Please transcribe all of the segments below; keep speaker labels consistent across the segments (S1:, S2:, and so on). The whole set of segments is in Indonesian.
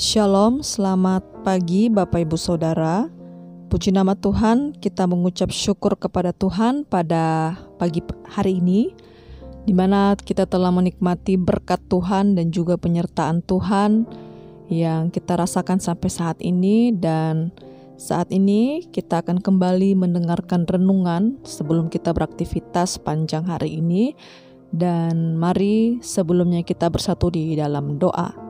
S1: Shalom, selamat pagi Bapak Ibu Saudara. Puji nama Tuhan, kita mengucap syukur kepada Tuhan pada pagi hari ini di mana kita telah menikmati berkat Tuhan dan juga penyertaan Tuhan yang kita rasakan sampai saat ini dan saat ini kita akan kembali mendengarkan renungan sebelum kita beraktivitas panjang hari ini dan mari sebelumnya kita bersatu di dalam doa.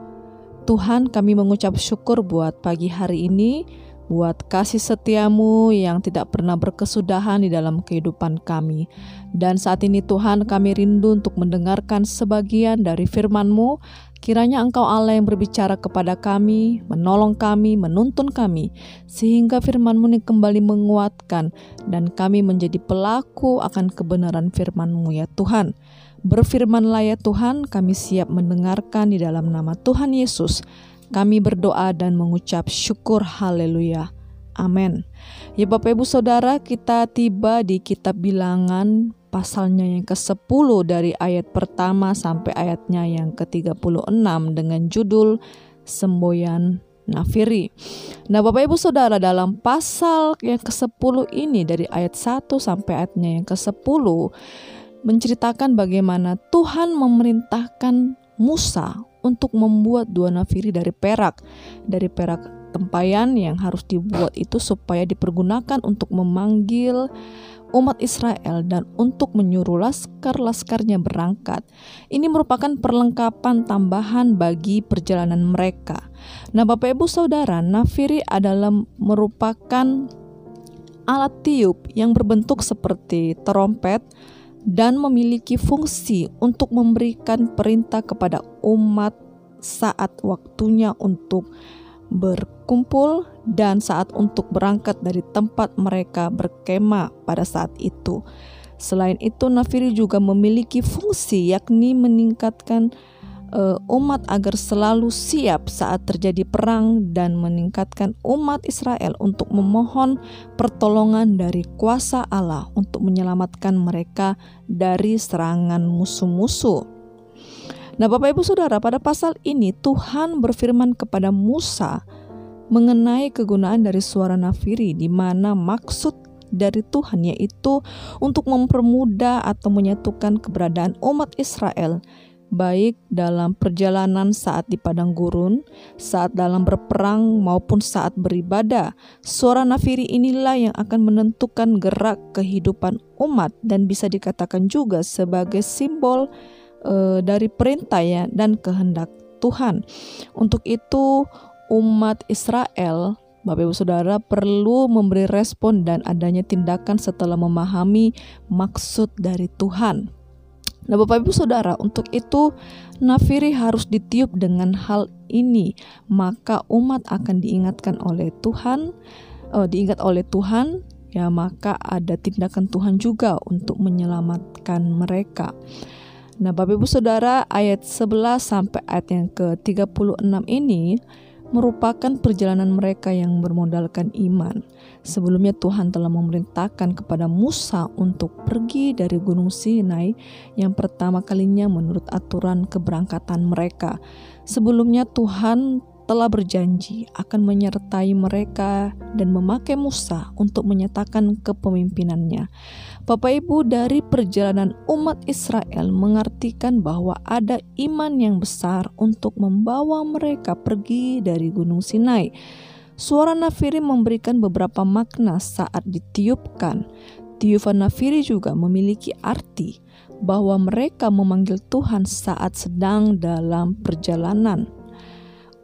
S1: Tuhan kami mengucap syukur buat pagi hari ini, buat kasih setiamu yang tidak pernah berkesudahan di dalam kehidupan kami. Dan saat ini Tuhan kami rindu untuk mendengarkan sebagian dari firman-Mu. Kiranya Engkau Allah yang berbicara kepada kami, menolong kami, menuntun kami, sehingga firman-Mu ini kembali menguatkan dan kami menjadi pelaku akan kebenaran firman-Mu ya Tuhan. Berfirmanlah ya Tuhan, kami siap mendengarkan di dalam nama Tuhan Yesus. Kami berdoa dan mengucap syukur haleluya. Amin. Ya Bapak Ibu Saudara, kita tiba di kitab bilangan pasalnya yang ke-10 dari ayat pertama sampai ayatnya yang ke-36 dengan judul Semboyan Nafiri. Nah Bapak Ibu Saudara dalam pasal yang ke-10 ini dari ayat 1 sampai ayatnya yang ke-10 menceritakan bagaimana Tuhan memerintahkan Musa untuk membuat dua nafiri dari perak, dari perak tempayan yang harus dibuat itu supaya dipergunakan untuk memanggil umat Israel dan untuk menyuruh laskar-laskarnya berangkat. Ini merupakan perlengkapan tambahan bagi perjalanan mereka. Nah, Bapak Ibu Saudara, nafiri adalah merupakan alat tiup yang berbentuk seperti trompet dan memiliki fungsi untuk memberikan perintah kepada umat saat waktunya untuk berkumpul dan saat untuk berangkat dari tempat mereka berkemah pada saat itu. Selain itu, nafiri juga memiliki fungsi yakni meningkatkan uh, umat agar selalu siap saat terjadi perang dan meningkatkan umat Israel untuk memohon pertolongan dari kuasa Allah untuk menyelamatkan mereka dari serangan musuh-musuh. Nah, Bapak Ibu Saudara, pada pasal ini Tuhan berfirman kepada Musa mengenai kegunaan dari suara nafiri di mana maksud dari Tuhan yaitu untuk mempermudah atau menyatukan keberadaan umat Israel baik dalam perjalanan saat di padang gurun, saat dalam berperang maupun saat beribadah. Suara nafiri inilah yang akan menentukan gerak kehidupan umat dan bisa dikatakan juga sebagai simbol e, dari perintah ya dan kehendak Tuhan. Untuk itu umat Israel Bapak Ibu Saudara perlu memberi respon dan adanya tindakan setelah memahami maksud dari Tuhan. Nah, Bapak Ibu Saudara, untuk itu nafiri harus ditiup dengan hal ini, maka umat akan diingatkan oleh Tuhan, uh, diingat oleh Tuhan, ya maka ada tindakan Tuhan juga untuk menyelamatkan mereka. Nah, Bapak Ibu Saudara, ayat 11 sampai ayat yang ke-36 ini merupakan perjalanan mereka yang bermodalkan iman. Sebelumnya Tuhan telah memerintahkan kepada Musa untuk pergi dari Gunung Sinai yang pertama kalinya menurut aturan keberangkatan mereka. Sebelumnya Tuhan telah berjanji akan menyertai mereka dan memakai Musa untuk menyatakan kepemimpinannya. Bapak Ibu dari perjalanan umat Israel mengartikan bahwa ada iman yang besar untuk membawa mereka pergi dari Gunung Sinai. Suara nafiri memberikan beberapa makna saat ditiupkan. Tiupan nafiri juga memiliki arti bahwa mereka memanggil Tuhan saat sedang dalam perjalanan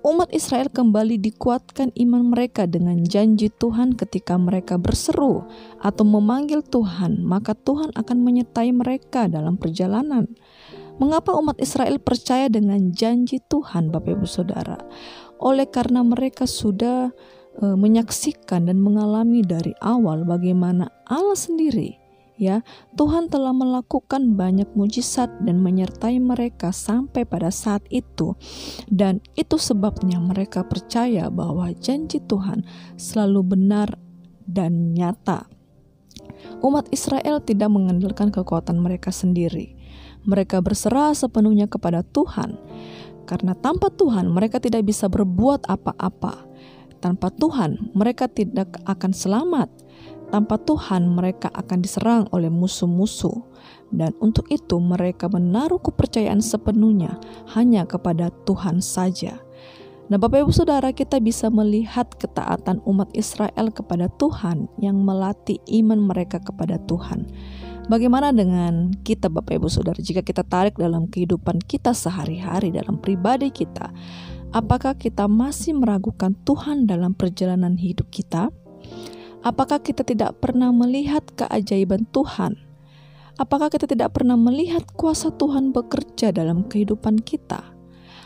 S1: umat Israel kembali dikuatkan iman mereka dengan janji Tuhan ketika mereka berseru atau memanggil Tuhan, maka Tuhan akan menyertai mereka dalam perjalanan. Mengapa umat Israel percaya dengan janji Tuhan, Bapak Ibu Saudara? Oleh karena mereka sudah e, menyaksikan dan mengalami dari awal bagaimana Allah sendiri ya. Tuhan telah melakukan banyak mujizat dan menyertai mereka sampai pada saat itu. Dan itu sebabnya mereka percaya bahwa janji Tuhan selalu benar dan nyata. Umat Israel tidak mengandalkan kekuatan mereka sendiri. Mereka berserah sepenuhnya kepada Tuhan. Karena tanpa Tuhan mereka tidak bisa berbuat apa-apa. Tanpa Tuhan mereka tidak akan selamat. Tanpa Tuhan mereka akan diserang oleh musuh-musuh. Dan untuk itu mereka menaruh kepercayaan sepenuhnya hanya kepada Tuhan saja. Nah, Bapak Ibu Saudara, kita bisa melihat ketaatan umat Israel kepada Tuhan yang melatih iman mereka kepada Tuhan. Bagaimana dengan kita Bapak Ibu Saudara jika kita tarik dalam kehidupan kita sehari-hari dalam pribadi kita? Apakah kita masih meragukan Tuhan dalam perjalanan hidup kita? Apakah kita tidak pernah melihat keajaiban Tuhan? Apakah kita tidak pernah melihat kuasa Tuhan bekerja dalam kehidupan kita?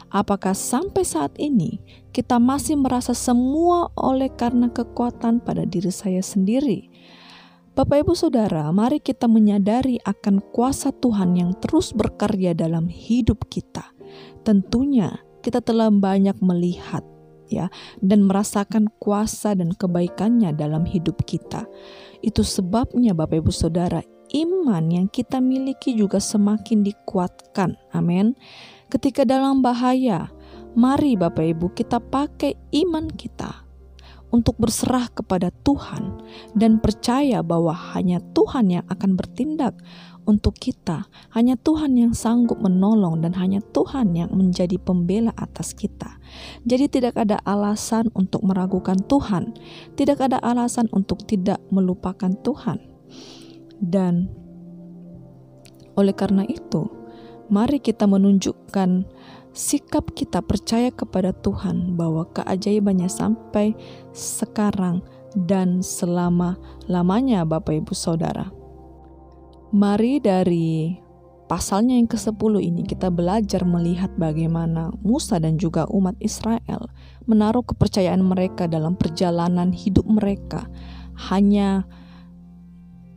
S1: Apakah sampai saat ini kita masih merasa semua oleh karena kekuatan pada diri saya sendiri? Bapak, ibu, saudara, mari kita menyadari akan kuasa Tuhan yang terus berkarya dalam hidup kita. Tentunya, kita telah banyak melihat ya dan merasakan kuasa dan kebaikannya dalam hidup kita. Itu sebabnya Bapak Ibu Saudara, iman yang kita miliki juga semakin dikuatkan. Amin. Ketika dalam bahaya, mari Bapak Ibu kita pakai iman kita untuk berserah kepada Tuhan dan percaya bahwa hanya Tuhan yang akan bertindak untuk kita. Hanya Tuhan yang sanggup menolong dan hanya Tuhan yang menjadi pembela atas kita. Jadi tidak ada alasan untuk meragukan Tuhan. Tidak ada alasan untuk tidak melupakan Tuhan. Dan oleh karena itu, mari kita menunjukkan sikap kita percaya kepada Tuhan bahwa keajaibannya sampai sekarang dan selama-lamanya Bapak Ibu Saudara. Mari dari pasalnya yang ke-10 ini kita belajar melihat bagaimana Musa dan juga umat Israel menaruh kepercayaan mereka dalam perjalanan hidup mereka hanya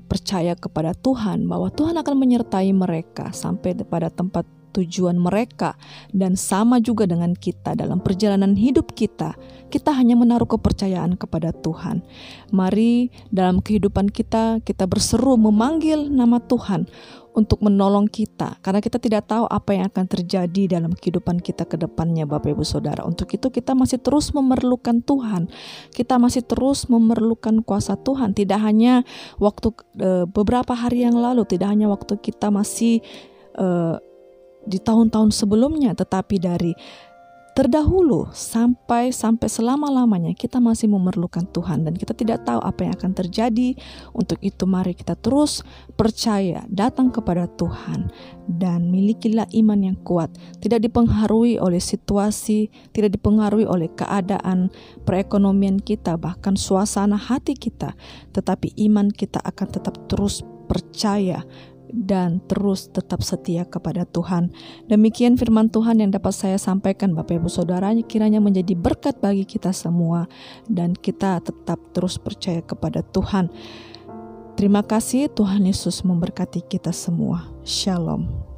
S1: percaya kepada Tuhan bahwa Tuhan akan menyertai mereka sampai pada tempat tujuan mereka dan sama juga dengan kita dalam perjalanan hidup kita kita hanya menaruh kepercayaan kepada Tuhan mari dalam kehidupan kita kita berseru memanggil nama Tuhan untuk menolong kita karena kita tidak tahu apa yang akan terjadi dalam kehidupan kita ke depannya Bapak Ibu Saudara. Untuk itu kita masih terus memerlukan Tuhan. Kita masih terus memerlukan kuasa Tuhan. Tidak hanya waktu e, beberapa hari yang lalu, tidak hanya waktu kita masih e, di tahun-tahun sebelumnya, tetapi dari terdahulu sampai sampai selama-lamanya kita masih memerlukan Tuhan dan kita tidak tahu apa yang akan terjadi. Untuk itu mari kita terus percaya, datang kepada Tuhan dan milikilah iman yang kuat, tidak dipengaruhi oleh situasi, tidak dipengaruhi oleh keadaan perekonomian kita, bahkan suasana hati kita, tetapi iman kita akan tetap terus percaya dan terus tetap setia kepada Tuhan. Demikian firman Tuhan yang dapat saya sampaikan Bapak Ibu Saudara kiranya menjadi berkat bagi kita semua dan kita tetap terus percaya kepada Tuhan. Terima kasih Tuhan Yesus memberkati kita semua. Shalom.